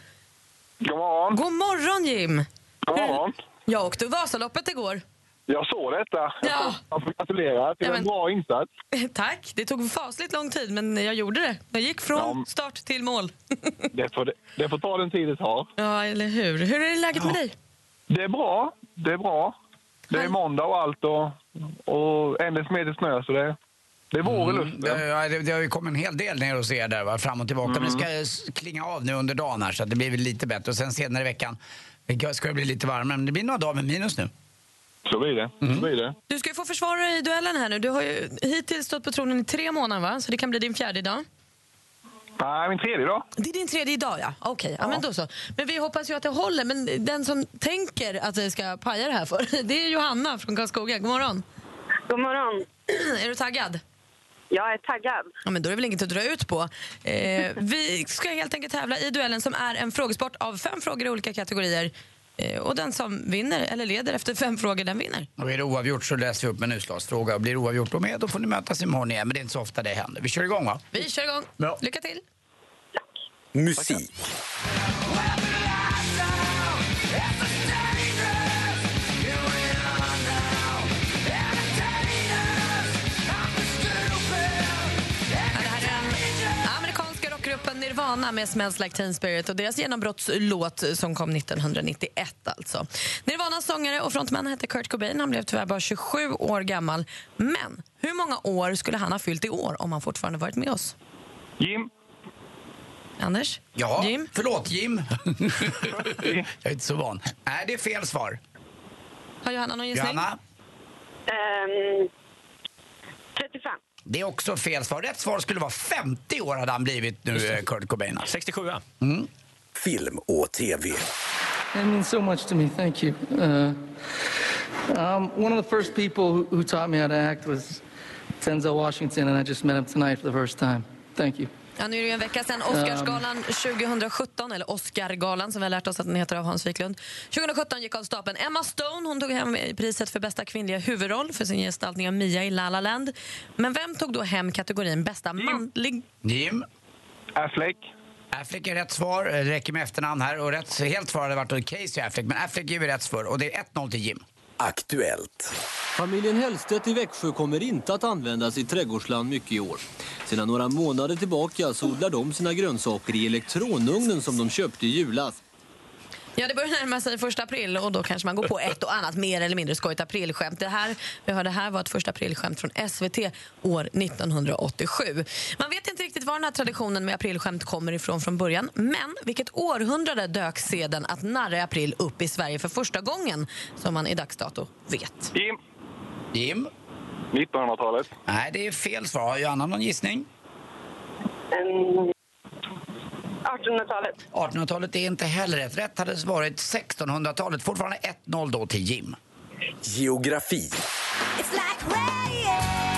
God morgon. God morgon Jim! God morgon. Jag åkte Vasaloppet igår. Jag såg detta. Ja. Jag får gratulera till Ja, en men- bra insats. Tack, det tog fasligt lång tid men jag gjorde det. Jag gick från Ja. start till mål. Det får, det får ta den tid det tar. Ja, eller hur? Hur är läget med dig? Det är bra. Det är bra. Det är måndag och allt och, och en decimeter snö så det, det vår i luften. Det, ja, det, det har ju kommit en hel del ner hos er där, va? fram och tillbaka. Men det ska s- klinga av nu under dagen här, så att det blir väl lite bättre. Och sen senare i veckan ska det bli lite varmare. Men det blir några dagar med minus nu. Så blir det. Så blir det. Du ska ju få försvara dig i duellen här nu. Du har ju hittills stått på tronen i tre månader va? Så det kan bli din fjärde idag. Nej, min tredje dag. Det är din tredje idag ja. Okej, ja. men då så. Men vi hoppas ju att det håller. Men den som tänker att det ska paja det här för, det är Johanna från Karlskoga. God morgon. God morgon. Är du taggad? Jag är taggad. Ja, men då är det väl inget att dra ut på. Eh, vi ska helt enkelt tävla i duellen som är en frågesport av fem frågor i olika kategorier. Eh, och den som vinner, eller leder efter fem frågor, den vinner. Och är det oavgjort så läser vi upp en utslagsfråga. Och blir det oavgjort då med, då får ni mötas imorgon igen. Men det är inte så ofta det händer. Vi kör igång va? Vi kör igång. Bra. Lycka till. Musik. Det Nirvana med Smells Like Teen Spirit och deras genombrottslåt som kom 1991. alltså. Nirvanas sångare och frontman hette Kurt Cobain. Han blev tyvärr bara 27 år gammal. Men hur många år skulle han ha fyllt i år om han fortfarande varit med oss? Jim. Anders? Ja, Jim? förlåt Jim. jag är inte så van. Nej, det är fel svar. Har Johanna någon gissning? Johanna? Ehm, 35. Det är också fel svar. Rätt svar skulle vara 50 år hade han blivit nu, eh, Kurt Cobain. 67 mm. Film och TV. It means so much to me. Thank you. Uh, um, one of the first people who, who taught me how to act was Denzel Washington, and I just met him tonight for the first time. Thank you. Ja, nu är det ju en vecka sedan Oscarsgalan 2017, eller Oscargalan som vi har lärt oss att den heter av Hans Wiklund. 2017 gick av stapeln. Emma Stone hon tog hem priset för bästa kvinnliga huvudroll för sin gestaltning av Mia i La La Land. Men vem tog då hem kategorin bästa manlig... Jim? Affleck. Affleck är rätt svar. Det räcker med efternamn här. Och rätt, helt svar hade varit Casey Affleck. Men Affleck är vi rätt svar. Och det är 1-0 till Jim. Aktuellt. Familjen Hellstedt i Växjö kommer inte att användas i trädgårdsland mycket i år. Sedan några månader tillbaka så odlar de sina grönsaker i elektronugnen som de köpte i julas. Ja, det börjar närma sig första april och då kanske man går på ett och annat mer eller mindre skojigt aprilskämt. Det här, vi hörde här var ett första aprilskämt från SVT år 1987. Man vet inte riktigt var den här traditionen med aprilskämt kommer ifrån från början. Men vilket århundrade dök seden att narra i april upp i Sverige för första gången som man i dags dato vet? Jim. Jim? 1900-talet. Nej, det är fel svar. Har Johanna någon gissning? 1800-talet. 1800-talet är inte heller rätt. Rätt hade varit 1600-talet. Fortfarande 1-0 då till Jim. Geografi. Det dansas i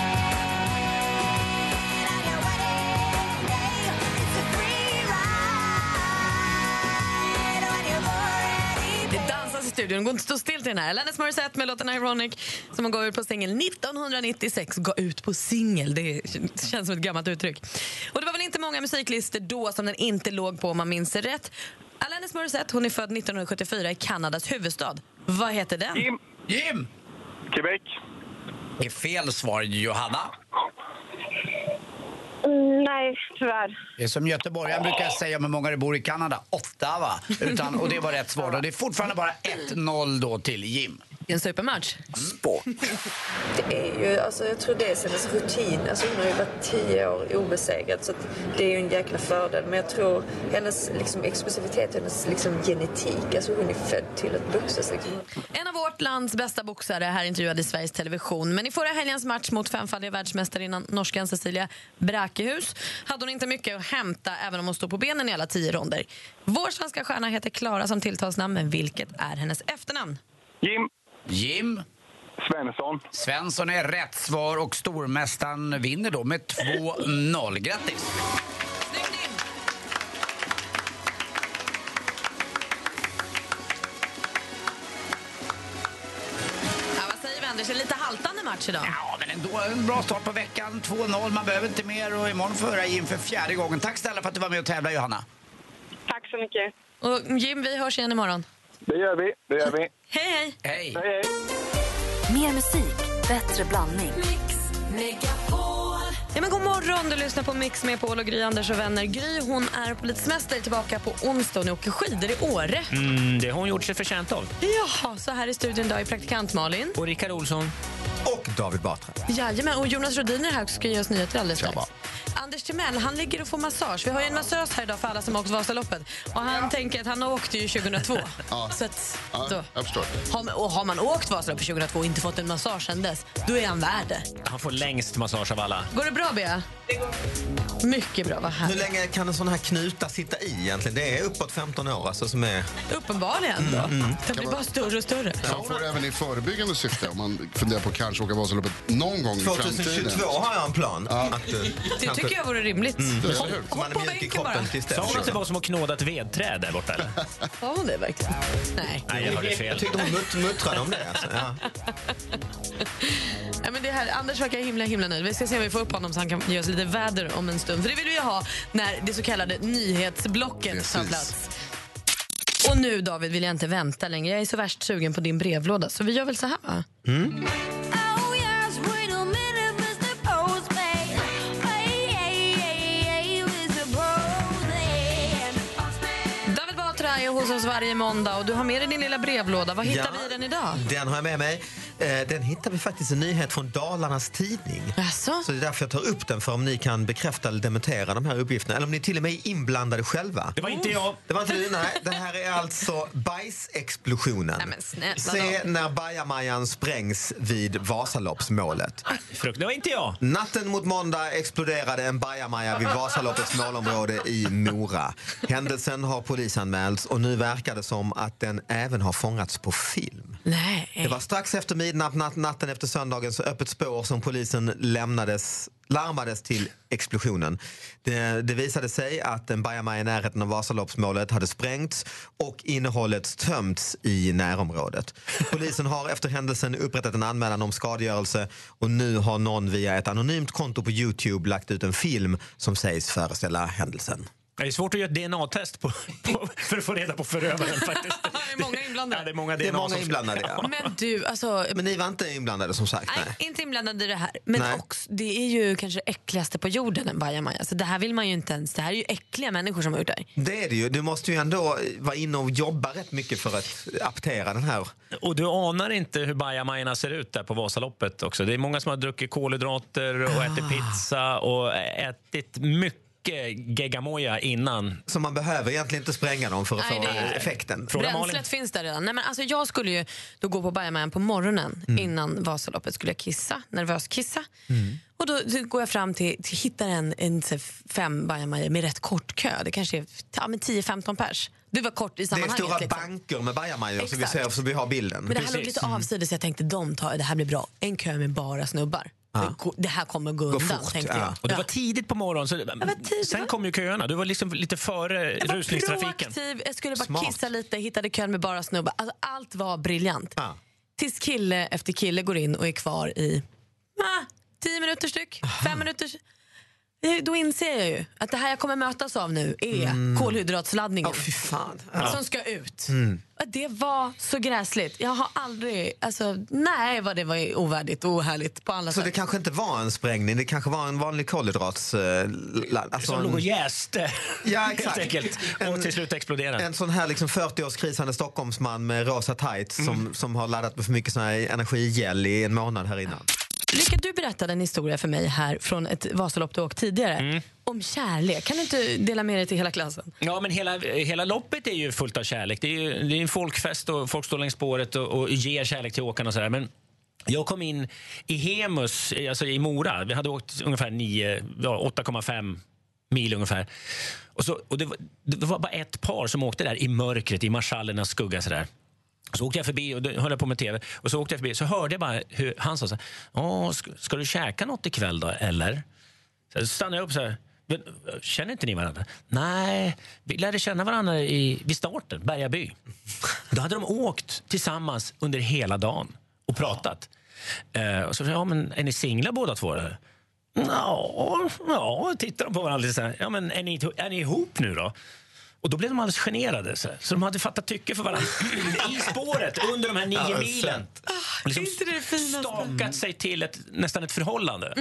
studion. Går inte stå still till den här. Alanis Morissette med låten Ironic som hon gav ut på singel 1996. Gav ut på singel. Det känns som ett gammalt uttryck. Och det var väl inte många musiklistor då som den inte låg på om man minns det rätt. Alanis Morissette hon är född 1974 i Kanadas huvudstad. Vad heter den? Jim. Jim! Quebec. Det är fel svar, Johanna. Mm, nej, tyvärr. Det är som göteborgaren brukar säga om hur många det bor i Kanada. Åtta, va? Utan, och det var rätt svar. då. Det är fortfarande bara 1-0 då till Jim. Det är en supermatch. Sport. Det är ju, alltså jag tror det är hennes rutin. Alltså hon har ju varit tio år obesegrad så att det är ju en jäkla fördel. Men jag tror hennes liksom, exklusivitet, hennes liksom, genetik, alltså hon är född till att boxas. Liksom. En av vårt lands bästa boxare här intervjuad i Sveriges Television. Men i förra helgens match mot femfaldiga världsmästarinnan norskan Cecilia Bräkehus hade hon inte mycket att hämta även om hon stod på benen i alla tio ronder. Vår svenska stjärna heter Klara som tilltalsnamn, men vilket är hennes efternamn? Jim. Jim? Svensson. Svensson är rätt svar och stormästaren vinner då med 2-0. Grattis! Anders? En lite haltande match idag. Ja, men ändå en bra start på veckan. 2-0, man behöver inte mer och imorgon får höra Jim för fjärde gången. Tack snälla för att du var med och tävlade Johanna. Tack så mycket. Och Jim, vi hörs igen imorgon. Det gör vi. Det gör vi. Hej, hej! Hej! hej, hej. Mer musik, bättre blandning. Ja, men god morgon, du lyssnar på Mix med Paul och Gry, Anders och vänner. Gry hon är på lite semester tillbaka på onsdag och ni åker skidor i Åre. Mm, det har hon gjort sig förtjänt av. Jaha, så här i studion idag är praktikant Malin. Och Rickard Olsson. Och David Batra. Jajamän, och Jonas Rodiner är här och ska ge oss nyheter alldeles strax. Anders Timell, han ligger och får massage. Vi har ju en massös här idag för alla som har åkt Vasaloppet. Och han tänker att han åkte ju 2002. Ja. Så att, Ja, då, jag förstår. har, man- och har man åkt Vasaloppet 2002 och inte fått en massage sen dess, då är han värd det. Han får längst massage av alla. Går det bra, Bea? Mycket bra, vad Hur härligt. länge kan en sån här knuta sitta i egentligen? Det är uppåt 15 år alltså som är... Uppenbarligen då. Mm, mm. Det blir bara större och större. Man får det även i förebyggande syfte om man funderar på att kanske åka Vasaloppet någon gång i framtiden. 2022 har jag en plan. Att, eh, Det kanske- tycker jag vore rimligt. Mm. Eller Hopp, hur? Man hopp är på mjuk i bänken kroppen bara. tills dess. Sa hon att det var som att knåda ett vedträd där borta? Eller? Sa hon det verkligen? Nej. Nej, jag hörde fel. Jag tyckte hon mut- muttrade om det. Alltså. Ja. Ja, men det här, Anders verkar himla himla nöjd. Vi ska se om vi får upp honom så han kan ge oss lite väder om en stund. För det vill vi ju ha när det så kallade nyhetsblocket tar Precis. plats. Och nu David vill jag inte vänta längre. Jag är så värst sugen på din brevlåda. Så vi gör väl så här va? David Batra är hos oss varje måndag och du har med dig din lilla brevlåda. Vad hittar Ja. vi i den idag? Den har jag med mig. Eh, Den hittar vi faktiskt en nyhet från Dalarnas Tidning. Jaså? Så det är därför jag tar upp den, för om ni kan bekräfta eller dementera de här uppgifterna. Eller om ni till och med är inblandade själva. Det var inte jag. Det var inte du, nej. Det här är alltså bajsexplosionen. Nej, men snälla Se då. när bajamajan sprängs vid Vasaloppsmålet. Frukt, det var inte jag. Natten mot måndag exploderade en bajamaja vid Vasaloppets målområde i Mora. Händelsen har polisanmälts och nu verkar det som att den även har fångats på film. Nej. Det var strax efter midnatt nat- natten efter söndagens öppet spår som polisen lämnades larmades till explosionen. Det, det visade sig att en bajamaja i närheten av Vasaloppsmålet hade sprängts och innehållet tömts i närområdet. Polisen har efter händelsen upprättat en anmälan om skadegörelse och nu har någon via ett anonymt konto på Youtube lagt ut en film som sägs föreställa händelsen. Det är svårt att göra ett DNA-test på, på, för att få reda på förövaren faktiskt. Det är många inblandade. Ja, det är många, Det är DNA många som- inblandade, ja. Men du, alltså... Men ni var inte inblandade som sagt? Nej. Inte inblandad i det här. Men Nej. också, det är ju kanske det äckligaste på jorden, en bajamaja. Så det här vill man ju inte ens. Det här är ju äckliga människor som har gjort det här. Det är det ju. Du måste ju ändå vara inne och jobba rätt mycket för att aptera den här. Och du anar inte hur bajamajorna ser ut där på Vasaloppet också. Det är många som har druckit kolhydrater och Ah. ätit pizza och ätit mycket geggamoja innan. Så man behöver egentligen inte spränga dem för att Nej, få det är- effekten. Bränslet finns där redan. Nej, men alltså, jag skulle ju då gå på bajamajan på morgonen Mm. innan Vasaloppet. skulle jag kissa, nervös kissa. Och då, då går jag fram till, till hittar en, en fem bajamajor med rätt kort kö. Det kanske är ja, men 10-15 pers. Det var kort i Det är sammanhanget. stora liksom. banker med bajamajor så vi, ser, så vi har bilden. Men det här låg lite avsides. Jag tänkte de tar, det här blir bra. En kö med bara snubbar. Ja. Det, här kommer gå undan, tänkte jag. Och det var tidigt på morgonen. Så sen kom ju köerna. Du var liksom lite före Jag var rusningstrafiken. proaktiv, jag skulle bara Smart. kissa lite, hittade kön med bara snubbar. Alltså, allt var briljant. Tills kille efter kille går in och är kvar i ah, tio minuter styck, fem minuter. Då inser jag ju att det här jag kommer mötas av nu är Mm. kolhydratsladdningen. fan. Som ska ut. Mm. Det var så gräsligt. Jag har aldrig... Alltså, nej, vad det var ovärdigt och ohärligt på alla Så sätt. det kanske inte var en sprängning, det kanske var en vanlig kolhydrats... eh, alltså Som en- låg och jäste. Ja, exakt. Helt enkelt. Och till slut exploderade. En sån här liksom 40-årskrisande Stockholmsman med rosa tights Mm. som, som har laddat med för mycket sån här energigel i en månad här innan. Lycka, du berättade en historia för mig här från ett Vasalopp du åkt tidigare. Mm. Om kärlek. Kan du inte dela med dig till hela klassen? Ja, men hela, hela loppet är ju fullt av kärlek. Det är, ju, det är en folkfest och folk står längs spåret och, och ger kärlek till åkarna och sådär. Men jag kom in i Hemus, alltså i Mora. Vi hade åkt ungefär 9, ja, 8,5 mil ungefär. Och, så, och det, var, det var bara ett par som åkte där i mörkret, i marschallernas skugga. Sådär. Så åkte jag förbi och då höll jag på med tv. Och så åkte jag förbi så hörde jag bara hur han sa så här, ska, ska du käka något ikväll då, eller? Så stannade jag upp så här. "Men, Känner inte ni varandra? Nej, vi lärde känna varandra i, vid starten, Bergaby. Då hade de åkt tillsammans under hela dagen och pratat. Eh, och så sa jag, ja, men är ni singlar båda två? Eller? Ja, ja, tittar de på varandra lite så här. Ja, men är ni, är ni ihop nu då? Och då blev de alldeles generade. Så, så de hade fattat tycke för varandra i spåret under de här nio Ja, milen. Liksom inte det finaste? stakat sig till ett, nästan ett förhållande.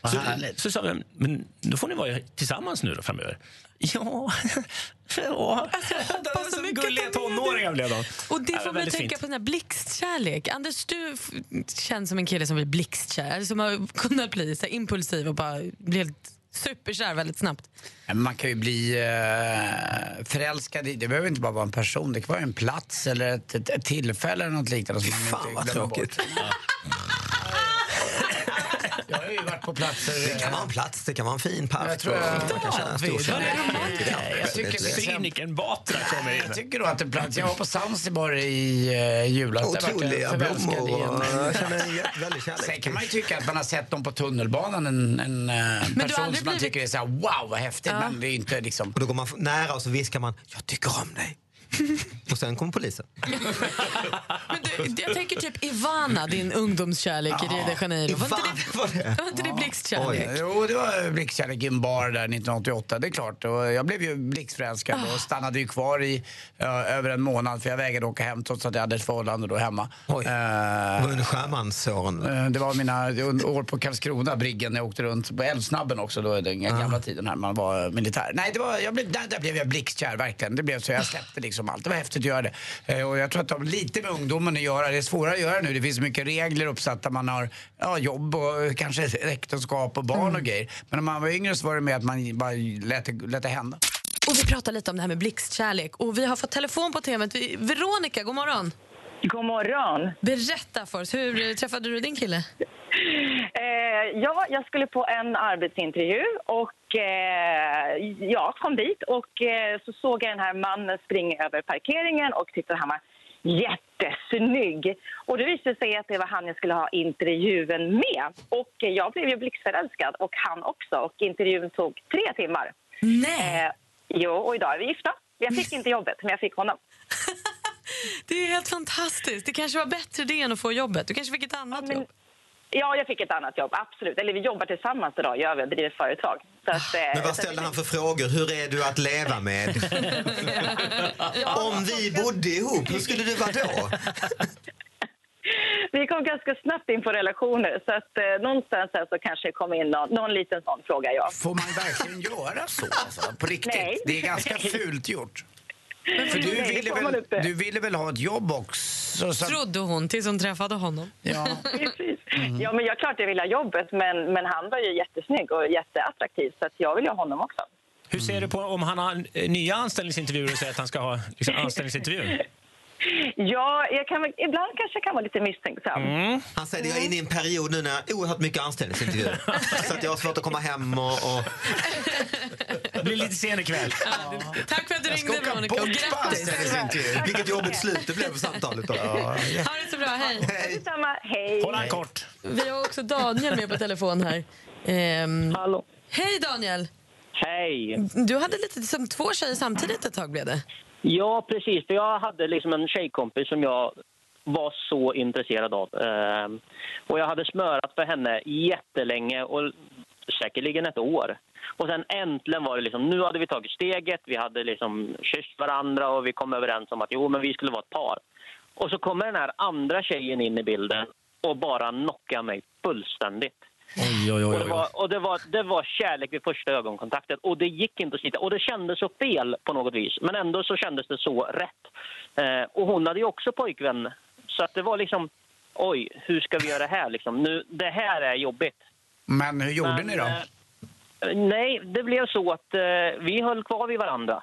Vad Så, så sa vi, men då får ni vara tillsammans nu då framöver. Ja, ja. hoppas så mycket gulliga att tonåringar blev de. Och det får mig väldigt tänka på sån här blixtkärlek. Anders, du känns som en kille som blir blixtkär. Som har kunnat bli så impulsiv och bara bli helt superkär väldigt snabbt. Man kan ju bli eh, förälskad i, det behöver inte bara vara en person, det kan vara en plats eller ett, ett, ett tillfälle eller något liknande som Fan vad tråkigt. Jag har ju varit på platser... Det kan vara en plats, det kan vara en fin park. Jag tror jag- man kan känna stor Ja, kärlek. det är Ja, Jag tycker Cynikern Batra kommer in. Jag tycker då att en plats, jag var på Zanzibar i uh, julas. Otroliga blommor jag känner en väldig kärlek. Sen kan man ju tycka att man har sett dem på tunnelbanan, en, en har person som man tycker är så här, wow vad häftigt, Ja. men det är inte liksom... Och då går man nära och så viskar man, jag tycker om dig. Och sen kommer polisen. Men du, jag tänker typ Ivana, din ungdomskärlek i Rio de Janeiro. Var inte det, Var det? var inte det blixtkärlek? Jo, det var blixtkärlek i en bar där 1988, det är klart. Och jag blev ju blixtförälskad och stannade ju kvar i ja, över en månad för jag vägrade åka hem trots att jag hade ett förhållande då hemma. Oj. Det var under skärmansåren. eh, det var mina år på Karlskrona, Briggen, jag åkte runt på Älvsnabben också då, den gamla tiden här man var militär. Nej, det var, jag blev, där, där blev jag blixtkär verkligen. Det blev så jag släppte liksom som allt. Det var häftigt att göra det. Eh, och jag tror att de har lite med ungdomen att göra. Det är svårare att göra nu. Det finns mycket regler uppsatta. Man har ja, jobb och kanske äktenskap och barn och grejer. Men när man var yngre så var det med att man bara lät det, lät det hända. Och vi pratar lite om det här med blixtkärlek. Och vi har fått telefon på temat. Veronica, god morgon. God morgon. Berätta för oss, hur träffade du din kille? Eh, ja, jag skulle på en arbetsintervju och eh, jag kom dit och eh, så såg jag den här mannen springa över parkeringen och tyckte han var jättesnygg. Och det visade sig att det var han jag skulle ha intervjun med. Och jag blev ju blixtförälskad och han också. Och intervjun tog tre timmar. Nej! Eh, jo, och idag är vi gifta. Jag fick inte jobbet, men jag fick honom. Det är helt fantastiskt. Det kanske var bättre det än att få jobbet. Du kanske fick ett annat jobb. Ja, jag fick ett annat jobb, absolut. Eller vi jobbar tillsammans idag, gör vi, och driver företag. Så att, eh, Men vad ställde han för frågor? Hur är du att leva med? Om vi bodde ihop, hur skulle du vara då? Vi kom ganska snabbt in på relationer, så att eh, någonstans här så kanske det kom in någon, någon liten sån fråga, ja. Får man verkligen göra så? Alltså, på riktigt? Nej. Det är ganska fult gjort. För du ville, väl, du ville väl ha ett jobb också? Så... Trodde hon tills hon träffade honom. Ja. Precis. Ja, men jag klart jag vill ha jobbet, men, men han var ju jättesnygg och jätteattraktiv, så att jag vill ha honom också. Hur ser du på om han har nya anställningsintervjuer och säger att han ska ha liksom, anställningsintervju? Ja, jag kan, ibland kanske jag kan vara lite misstänksam. Han säger att jag är inne i en period nu när jag har oerhört mycket anställningsintervjuer. Så att jag har svårt att komma hem och... och... Det blir lite sen ikväll. Tack för att du Jag ska ringde åka Veronica och bort på grattis. anställningsintervju. Vilket jobbigt slut det blev på samtalet. Då. Ha det så bra, hej. Detsamma, hej. Håll han kort. Vi har också Daniel med på telefon här. Ehm, Hallå. Hej Daniel! Hej! Du hade lite som två tjejer samtidigt ett tag blev det. Ja, precis. För jag hade liksom en tjejkompis som jag var så intresserad av. Ehm, och jag hade smörat för henne jättelänge, och säkerligen ett år. Och sen äntligen var det liksom, nu hade vi tagit steget, vi hade liksom kysst varandra och vi kom överens om att jo, men vi skulle vara ett par. Och så kommer den här andra tjejen in i bilden och bara knockar mig fullständigt. Oj, oj, Och, oj. det, var, och det, var, det var kärlek vid första ögonkontakten. Och det gick inte att slita. Och det kändes så fel på något vis. Men ändå så kändes det så rätt. Eh, och hon hade ju också pojkvän. Så att det var liksom, oj, hur ska vi göra det här liksom? Nu, det här är jobbigt. Men hur gjorde Men, ni då? eh, nej, det blev så att eh, vi höll kvar vid varandra.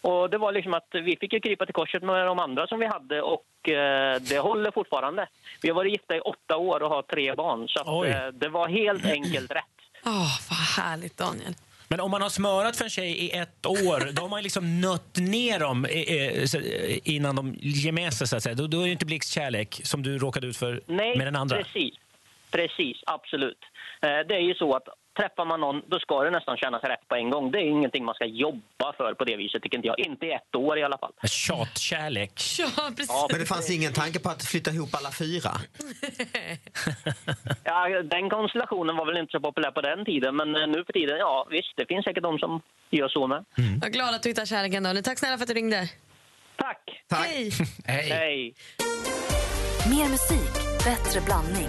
Och det var liksom att vi fick ju krypa till korset med de andra som vi hade och eh, det håller fortfarande. Vi har varit gifta i åtta år och har tre barn. Så att, eh, det var helt enkelt rätt. Åh, vad härligt Daniel. Men om man har smörat för en tjej i ett år, då har man liksom nött ner dem eh, eh, eh, innan de ger med sig. Så att säga. Då, då är det inte blixtkärlek som du råkade ut för Nej, med den andra. precis. Precis, absolut. Det är ju så att träffar man någon, då ska det nästan kännas rätt på en gång. Det är ingenting man ska jobba för på det viset, tycker inte jag. Inte i ett år i alla fall. Tjatkärlek. Ja, precis. Men det fanns ingen tanke på att flytta ihop alla fyra? Ja, den konstellationen var väl inte så populär på den tiden, men eh, nu för tiden, ja visst, det finns säkert de som gör så med. Vad glad att du hittar kärleken Daniel. Tack snälla för att du ringde. Tack. Hej. Hej. Hej. Mer musik, bättre blandning.